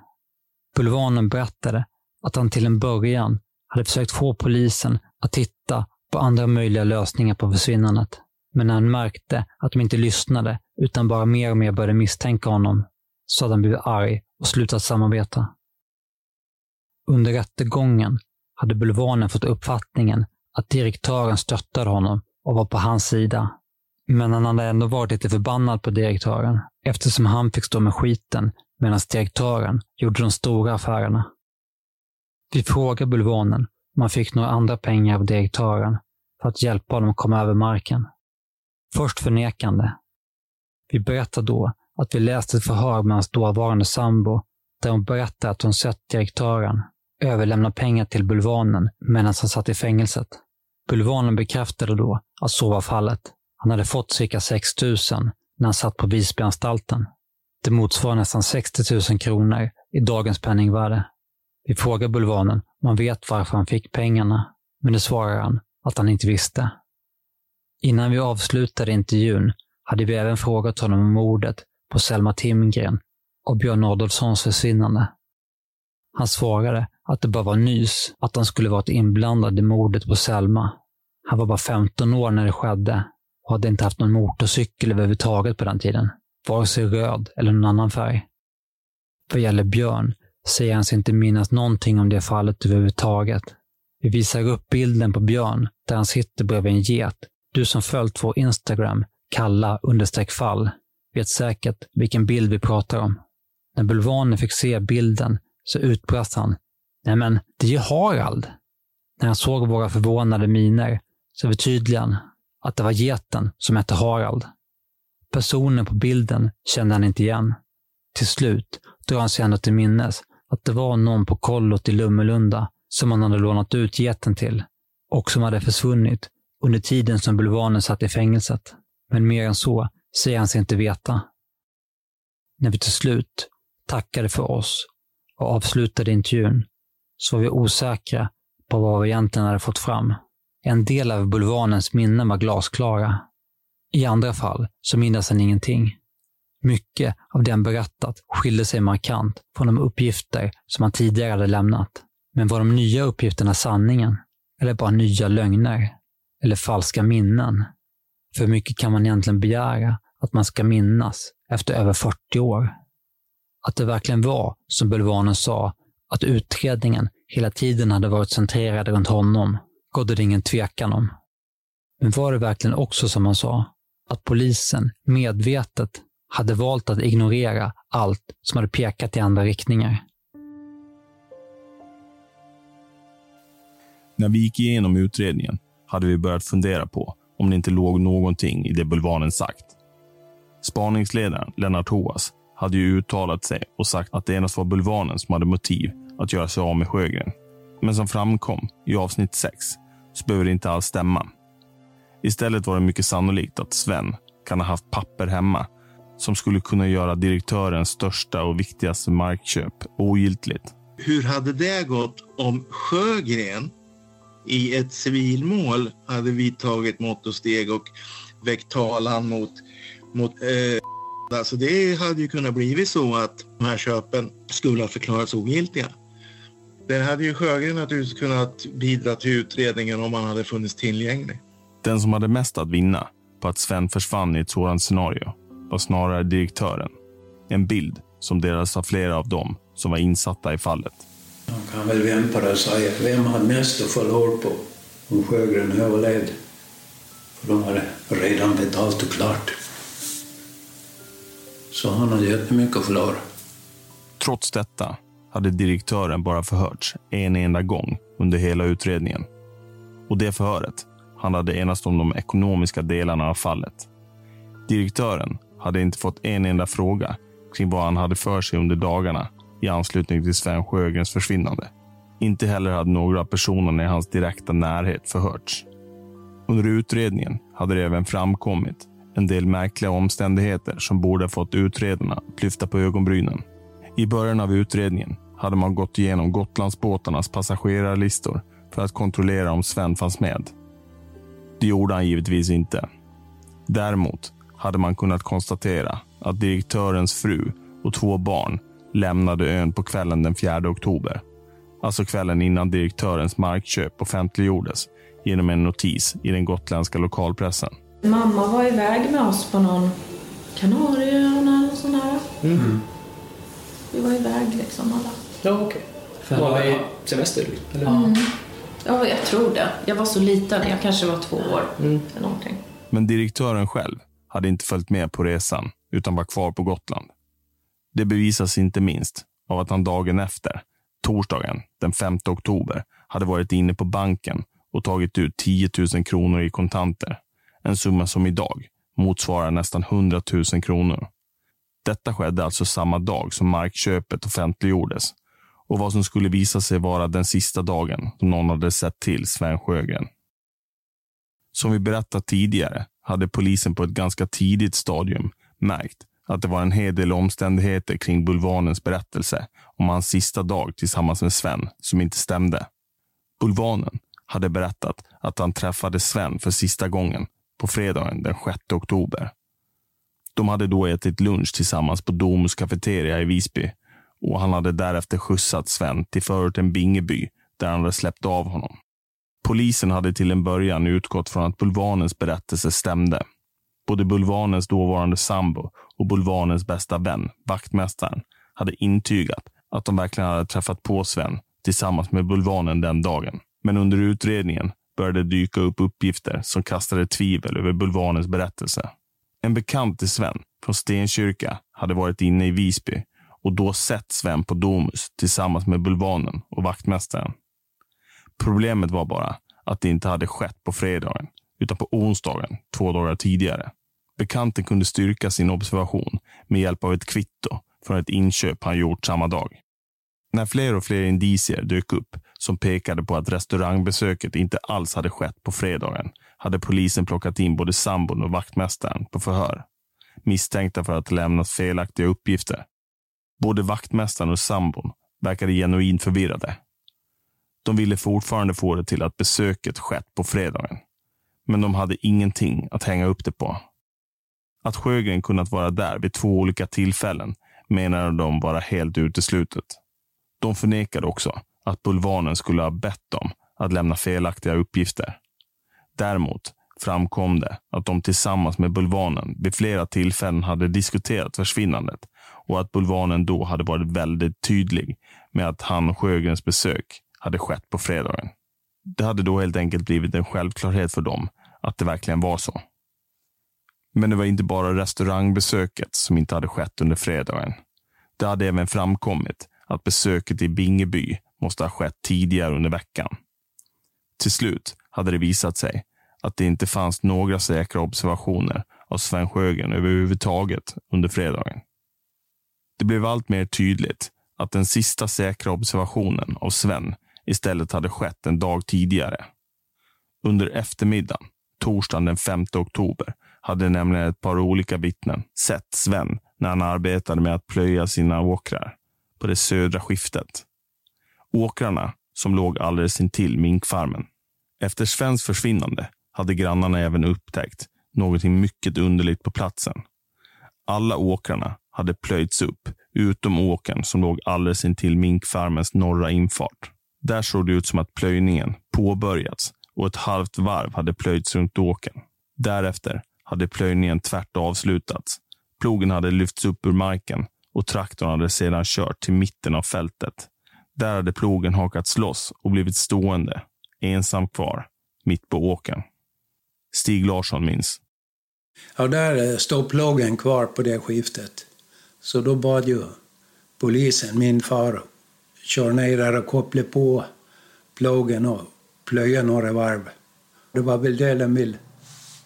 Bulvanen berättade att han till en början hade försökt få polisen att titta på andra möjliga lösningar på försvinnandet. Men när han märkte att de inte lyssnade utan bara mer och mer började misstänka honom så hade han blivit arg och slutat samarbeta. Under rättegången hade Bulvanen fått uppfattningen att direktören stöttade honom och var på hans sida. Men han hade ändå varit lite förbannad på direktören eftersom han fick stå med skiten medan direktören gjorde de stora affärerna. Vi frågade Bulvanen om han fick några andra pengar av direktören för att hjälpa honom att komma över marken. Först förnekande. Vi berättade då att vi läste ett förhör med hans dåvarande sambo där hon berättade att hon sett direktören överlämna pengar till Bulvanen medan han satt i fängelset. Bulvanen bekräftade då att så var fallet. Han hade fått cirka 6 000 när han satt på Visbyanstalten. Det motsvarar nästan 60 000 kronor i dagens penningvärde. Vi frågar Bulvanen om han vet varför han fick pengarna, men det svarar han att han inte visste. Innan vi avslutade intervjun hade vi även frågat honom om mordet på Selma Timgren och Björn Adolfssons försvinnande. Han svarade att det bara var nys att han skulle varit inblandad i mordet på Selma. Han var bara 15 år när det skedde och hade inte haft någon motorcykel överhuvudtaget på den tiden. Vare sig röd eller någon annan färg. Vad gäller Björn säger han sig inte minnas någonting om det fallet överhuvudtaget. Vi visar upp bilden på Björn där han sitter bredvid en get. Du som följt vår Instagram, kalla understreck fall, vet säkert vilken bild vi pratar om. När Bulvanen fick se bilden så utbrast han. Nej men, det är ju Harald. När han såg våra förvånade miner så förtydligade han att det var geten som hette Harald. Personen på bilden kände han inte igen. Till slut drar han sig ändå till minnes att det var någon på kollot i Lummelunda som han hade lånat ut geten till och som hade försvunnit under tiden som bulvanen satt i fängelset. Men mer än så säger han sig inte veta. När vi till slut tackade för oss och avslutade intervjun så var vi osäkra på vad vi egentligen hade fått fram. En del av bulvanens minnen var glasklara. I andra fall så mindes han ingenting. Mycket av det han berättat skilde sig markant från de uppgifter som han tidigare hade lämnat. Men var de nya uppgifterna sanningen? Eller bara nya lögner? Eller falska minnen? För mycket kan man egentligen begära att man ska minnas efter över 40 år? Att det verkligen var, som bulvanen sa, att utredningen hela tiden hade varit centrerad runt honom, rådde det ingen tvekan om. Men var det verkligen också som han sa, att polisen medvetet hade valt att ignorera allt som hade pekat i andra riktningar? När vi gick igenom utredningen hade vi börjat fundera på om om det inte låg någonting i det Bulvanen sagt. Spaningsledaren Lennart Hoas hade ju uttalat sig och sagt att det endast var Bulvanen som hade motiv att göra sig av med Sjögren. Men som framkom i avsnitt 6 så behöver det inte alls stämma. Istället var det mycket sannolikt att Sven kan ha haft papper hemma som skulle kunna göra direktörens största och viktigaste markköp ogiltigt. Hur hade det gått om Sjögren i ett civilmål hade vidtagit mått och steg och väckt talan mot, mot eh, Alltså det hade ju kunnat blivit så att de här köpen skulle ha förklarats ogiltiga. Det hade ju Sjögren naturligtvis kunnat bidra till utredningen om han hade funnits tillgänglig. Den som hade mest att vinna på att Sven försvann i ett sådant scenario var snarare direktören. En bild som delades av flera av dem som var insatta i fallet. Man kan väl vända det och säga vem hade mest att förlora på om Sjögren överlevde? För de hade redan betalt och klart. Så han hade jättemycket att förlora. Trots detta hade direktören bara förhörts en enda gång under hela utredningen. Och det förhöret handlade endast om de ekonomiska delarna av fallet. Direktören hade inte fått en enda fråga kring vad han hade för sig under dagarna i anslutning till Sven Sjögrens försvinnande. Inte heller hade några av personerna i hans direkta närhet förhörts. Under utredningen hade det även framkommit en del märkliga omständigheter som borde fått utredarna att lyfta på ögonbrynen. I början av utredningen hade man gått igenom Gotlandsbåtarnas passagerarlistor för att kontrollera om Sven fanns med. Det gjorde han givetvis inte. Däremot hade man kunnat konstatera att direktörens fru och två barn lämnade ön på kvällen den 4 oktober. Alltså kvällen innan direktörens markköp offentliggjordes genom en notis i den gotländska lokalpressen. Mamma var iväg med oss på någon Kanarieöarna eller sån här. Mm. Vi var iväg liksom alla. Ja, okej. Okay. Var det semester? Eller? Mm. Ja, jag tror det. Jag var så liten. Jag kanske var två år. Mm. Eller någonting. Men direktören själv hade inte följt med på resan utan var kvar på Gotland. Det bevisas inte minst av att han dagen efter, torsdagen den 5 oktober, hade varit inne på banken och tagit ut 10 000 kronor i kontanter. En summa som idag motsvarar nästan 100 000 kronor. Detta skedde alltså samma dag som markköpet offentliggjordes och vad som skulle visa sig vara den sista dagen som någon hade sett till Sven Sjögren. Som vi berättat tidigare hade polisen på ett ganska tidigt stadium märkt att det var en hel del omständigheter kring Bulvanens berättelse om hans sista dag tillsammans med Sven som inte stämde. Bulvanen hade berättat att han träffade Sven för sista gången på fredagen den 6 oktober. De hade då ätit lunch tillsammans på Domus kafeteria i Visby och han hade därefter skjutsat Sven till förorten Bingeby där han hade släppt av honom. Polisen hade till en början utgått från att Bulvanens berättelse stämde. Både Bulvanens dåvarande sambo och Bulvanens bästa vän, vaktmästaren, hade intygat att de verkligen hade träffat på Sven tillsammans med Bulvanen den dagen. Men under utredningen började dyka upp uppgifter som kastade tvivel över Bulvanens berättelse. En bekant till Sven från Stenkyrka hade varit inne i Visby och då sett Sven på Domus tillsammans med Bulvanen och vaktmästaren. Problemet var bara att det inte hade skett på fredagen, utan på onsdagen, två dagar tidigare. Bekanten kunde styrka sin observation med hjälp av ett kvitto från ett inköp han gjort samma dag. När fler och fler indicier dök upp som pekade på att restaurangbesöket inte alls hade skett på fredagen hade polisen plockat in både sambon och vaktmästaren på förhör. Misstänkta för att ha lämnat felaktiga uppgifter. Både vaktmästaren och sambon verkade genuint förvirrade. De ville fortfarande få det till att besöket skett på fredagen. Men de hade ingenting att hänga upp det på. Att Sjögren kunnat vara där vid två olika tillfällen menade de vara helt uteslutet. De förnekade också att Bulvanen skulle ha bett dem att lämna felaktiga uppgifter. Däremot framkom det att de tillsammans med Bulvanen vid flera tillfällen hade diskuterat försvinnandet och att Bulvanen då hade varit väldigt tydlig med att han Sjögrens besök hade skett på fredagen. Det hade då helt enkelt blivit en självklarhet för dem att det verkligen var så. Men det var inte bara restaurangbesöket som inte hade skett under fredagen. Det hade även framkommit att besöket i Bingeby måste ha skett tidigare under veckan. Till slut hade det visat sig att det inte fanns några säkra observationer av Sven Sjögren överhuvudtaget under fredagen. Det blev allt mer tydligt att den sista säkra observationen av Sven istället hade skett en dag tidigare. Under eftermiddagen, torsdagen den 5 oktober, hade nämligen ett par olika vittnen sett Sven när han arbetade med att plöja sina åkrar på det södra skiftet. Åkrarna som låg alldeles intill minkfarmen. Efter Svens försvinnande hade grannarna även upptäckt någonting mycket underligt på platsen. Alla åkrarna hade plöjts upp, utom åkern som låg alldeles intill minkfarmens norra infart. Där såg det ut som att plöjningen påbörjats och ett halvt varv hade plöjts runt åkern. Därefter hade plöjningen tvärt avslutats. Plogen hade lyfts upp ur marken och traktorn hade sedan kört till mitten av fältet. Där hade plogen hakats loss och blivit stående, ensam kvar, mitt på åkern. Stig Larsson minns. Ja, där stod plogen kvar på det skiftet. Så då bad ju polisen min far köra ner där och koppla på plogen och plöja några varv. Det var väl det de ville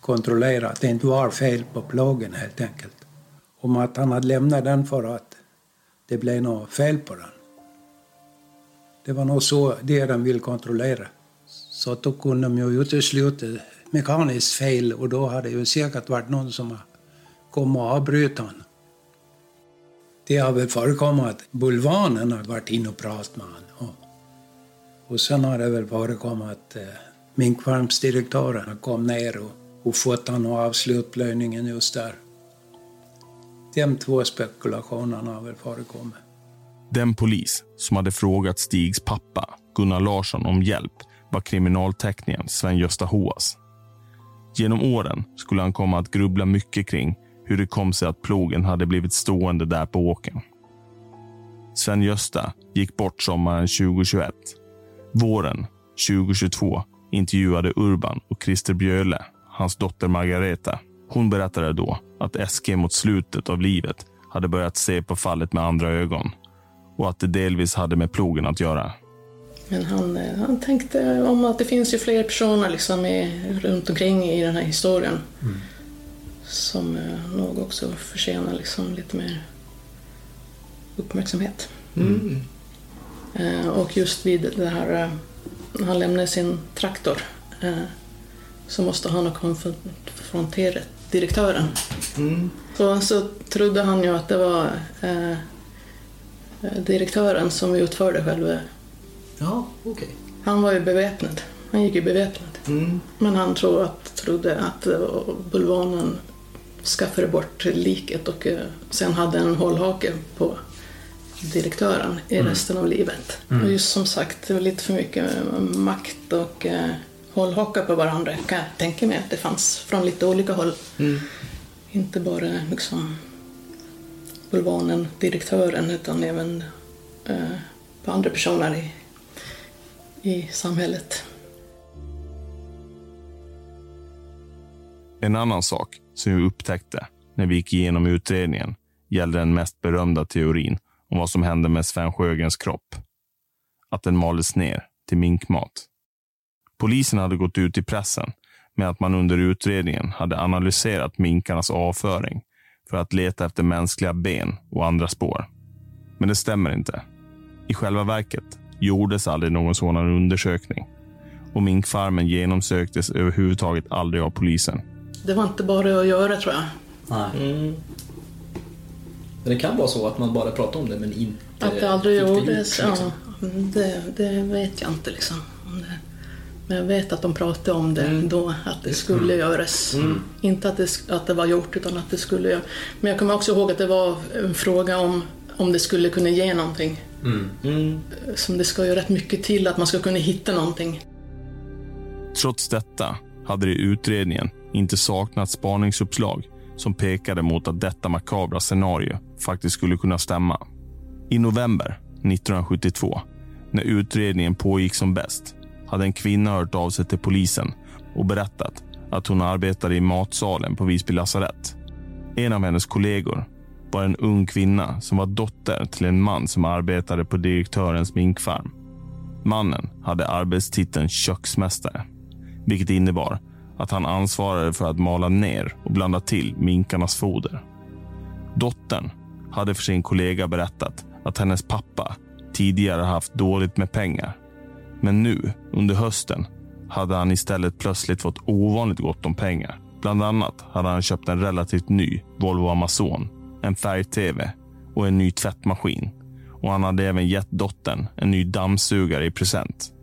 kontrollera, att det inte var fel på plogen helt enkelt. Om att han hade lämnat den för att det blev något fel på den. Det var nog så det de ville kontrollera. Så att då kunde de ju utesluta mekaniskt fel och då hade ju säkert varit någon som kom och avbröt honom. Det har väl förekommit att Bulvanen har varit inne och pratat med honom. Och, sen har det väl förekommit att eh, minkfarmsdirektören har kommit ner och, och fått honom att avsluta plöjningen just där. De två spekulationerna har väl förekommit. Den polis som hade frågat Stigs pappa, Gunnar Larsson, om hjälp var kriminalteknikern Sven-Gösta Hoas. Genom åren skulle han komma att grubbla mycket kring hur det kom sig att plogen hade blivit stående där på åkern. Sven-Gösta gick bort sommaren 2021. Våren 2022 intervjuade Urban och Christer Bjöle hans dotter Margareta. Hon berättade då att SG mot slutet av livet hade börjat se på fallet med andra ögon och att det delvis hade med plogen att göra. Men han, eh, han tänkte om att det finns ju fler personer liksom i, runt omkring i den här historien Mm. som eh, nog också förtjänar liksom lite mer uppmärksamhet. Mm. Eh, och just vid det här, när han lämnade sin traktor så måste han ha konfronterat direktören. Mm. Så, så trodde han ju att det var direktören som utförde själva... Ja, okej. Han var ju beväpnad. Han gick ju beväpnad. Mm. Men han tror att, trodde att var bulvanen skaffade bort liket och eh, sen hade en hållhake på direktören i Mm. resten av livet. Mm. Och just som sagt, det var lite för mycket eh, makt och eh, hållhakar på varandra kan jag tänka mig att det fanns från lite olika håll. Mm. Inte bara liksom bulvanen, direktören, utan även eh, på andra personer i, i samhället. En annan sak som vi upptäckte när vi gick igenom utredningen gällde den mest berömda teorin om vad som hände med Sven Sjögrens kropp. Att den maldes ner till minkmat. Polisen hade gått ut i pressen med att man under utredningen hade analyserat minkarnas avföring för att leta efter mänskliga ben och andra spår. Men det stämmer inte. I själva verket gjordes aldrig någon sådan undersökning och minkfarmen genomsöktes överhuvudtaget aldrig av polisen. Det var inte bara att göra tror jag. Nej. Mm. Men det kan vara så att man bara pratar om det men inte Att det aldrig gjordes, gjort, liksom. ja, det, det vet jag inte liksom. Om det. Men jag vet att de pratade om det då, att det skulle göras. Mm. Inte att det, att det var gjort, utan att det skulle göras. Men jag kommer också ihåg att det var en fråga om, om det skulle kunna ge någonting. Mm. Mm. Som det ska ju rätt mycket till att man ska kunna hitta någonting. Trots detta hade det i utredningen inte saknats spaningsuppslag som pekade mot att detta makabra scenario faktiskt skulle kunna stämma. I november 1972, när utredningen pågick som bäst, hade en kvinna hört av sig till polisen och berättat att hon arbetade i matsalen på Visby lasarett. En av hennes kollegor var en ung kvinna som var dotter till en man som arbetade på direktörens minkfarm. Mannen hade arbetstiteln köksmästare, vilket innebar att han ansvarade för att mala ner och blanda till minkarnas foder. Dottern hade för sin kollega berättat att hennes pappa tidigare haft dåligt med pengar. Men nu, under hösten, hade han istället plötsligt fått ovanligt gott om pengar. Bland annat hade han köpt en relativt ny Volvo Amazon, en färg-tv och en ny tvättmaskin. Och han hade även gett dottern en ny dammsugare i present.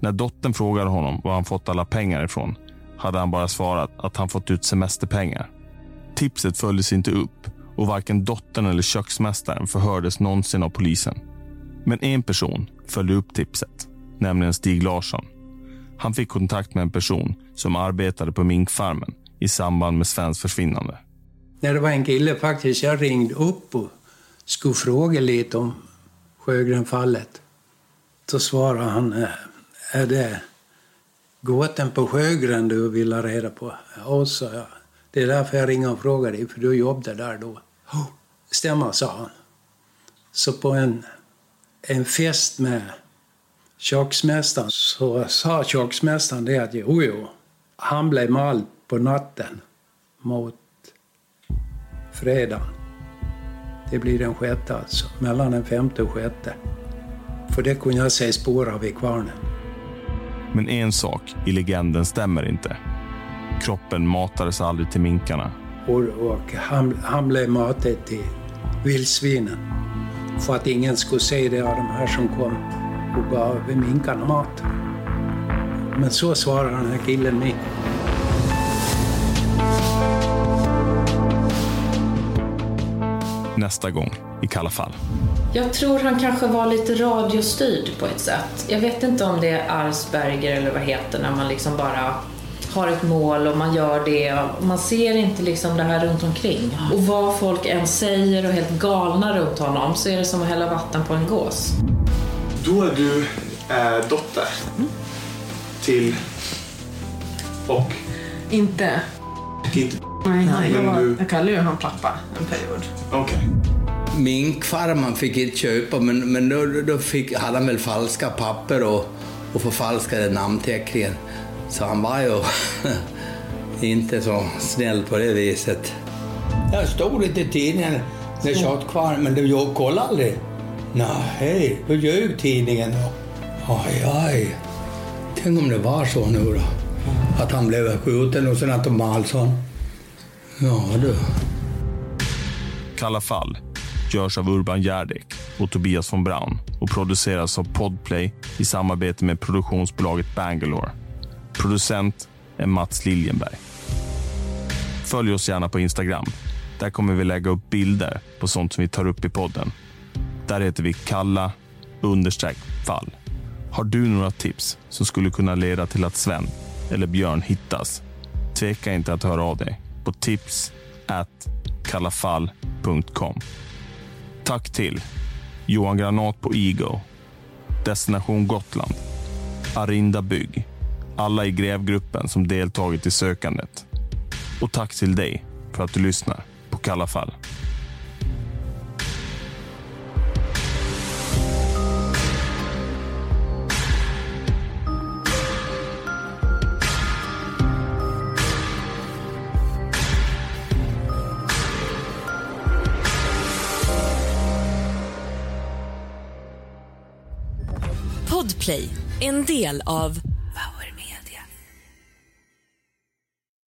När dottern frågade honom var han fått alla pengar ifrån hade han bara svarat att han fått ut semesterpengar. Tipset följdes inte upp och varken dottern eller köksmästaren förhördes någonsin av polisen. Men en person följde upp tipset, nämligen Stig Larsson. Han fick kontakt med en person som arbetade på minkfarmen i samband med Svens försvinnande. När det var en kille faktiskt jag ringde upp och skulle fråga lite om Sjögrenfallet. Då svarade han, äh, är det gåten på Sjögren du vill ha reda på? Ja, sa jag. Det är därför jag ringer och frågar dig, för du jobbade där då. Oh, stämmer, sa han. Så på en, en fest med köksmästaren så sa köksmästaren det att jo, jo, han blev mald på natten mot fredagen. Det blir den sjätte alltså, mellan den femte och sjätte. För det kunde jag se spår av i kvarnen. Men en sak i legenden stämmer inte. Kroppen matades aldrig till minkarna. Och, och han, han blev matad till vildsvinen. För att ingen skulle se det av de här som kom och gav minkarna mat. Men så svarade den här killen mig. Nästa gång i Kalla fall. Jag tror han kanske var lite radiostyrd på ett sätt. Jag vet inte om det är Arsberger eller vad heter när man liksom bara har ett mål och man gör det. och Man ser inte liksom det här runt omkring. Och vad folk än säger och helt galna runt honom så är det som att hälla vatten på en gås. Då är du äh, dotter till och Inte. inte... Nej, nej jag, Men var, du- jag kallade ju honom pappa en period. Okej. Minkfarmaren fick inte köpa, men, men då, då fick, hade han väl falska papper och, och förfalskade namnteckningen. Så han var ju *laughs* inte så snäll på det viset. Jag stod inte i tidningen när jag satt kvar, men du jag kollade aldrig. Nej, då ljög tidningen. Aj, aj. Tänk om det var så nu då. Att han blev skjuten och sen att de malde sån. Ja du. Kalla fall görs av Urban Järdek och Tobias von Braun och produceras av Podplay i samarbete med produktionsbolaget Bangalore. Producent är Mats Liljenberg. Följ oss gärna på Instagram. Där kommer vi lägga upp bilder på sånt som vi tar upp i podden. Där heter vi kalla understreck fall. Har du några tips som skulle kunna leda till att Sven eller Björn hittas? Tveka inte att höra av dig på tips at kallafall.com. Tack till Johan Granat på Ego, Destination Gotland, Arinda Bygg, alla i grävgruppen som deltagit i sökandet. Och tack till dig för att du lyssnar på Kalla fall. Podplay, en del av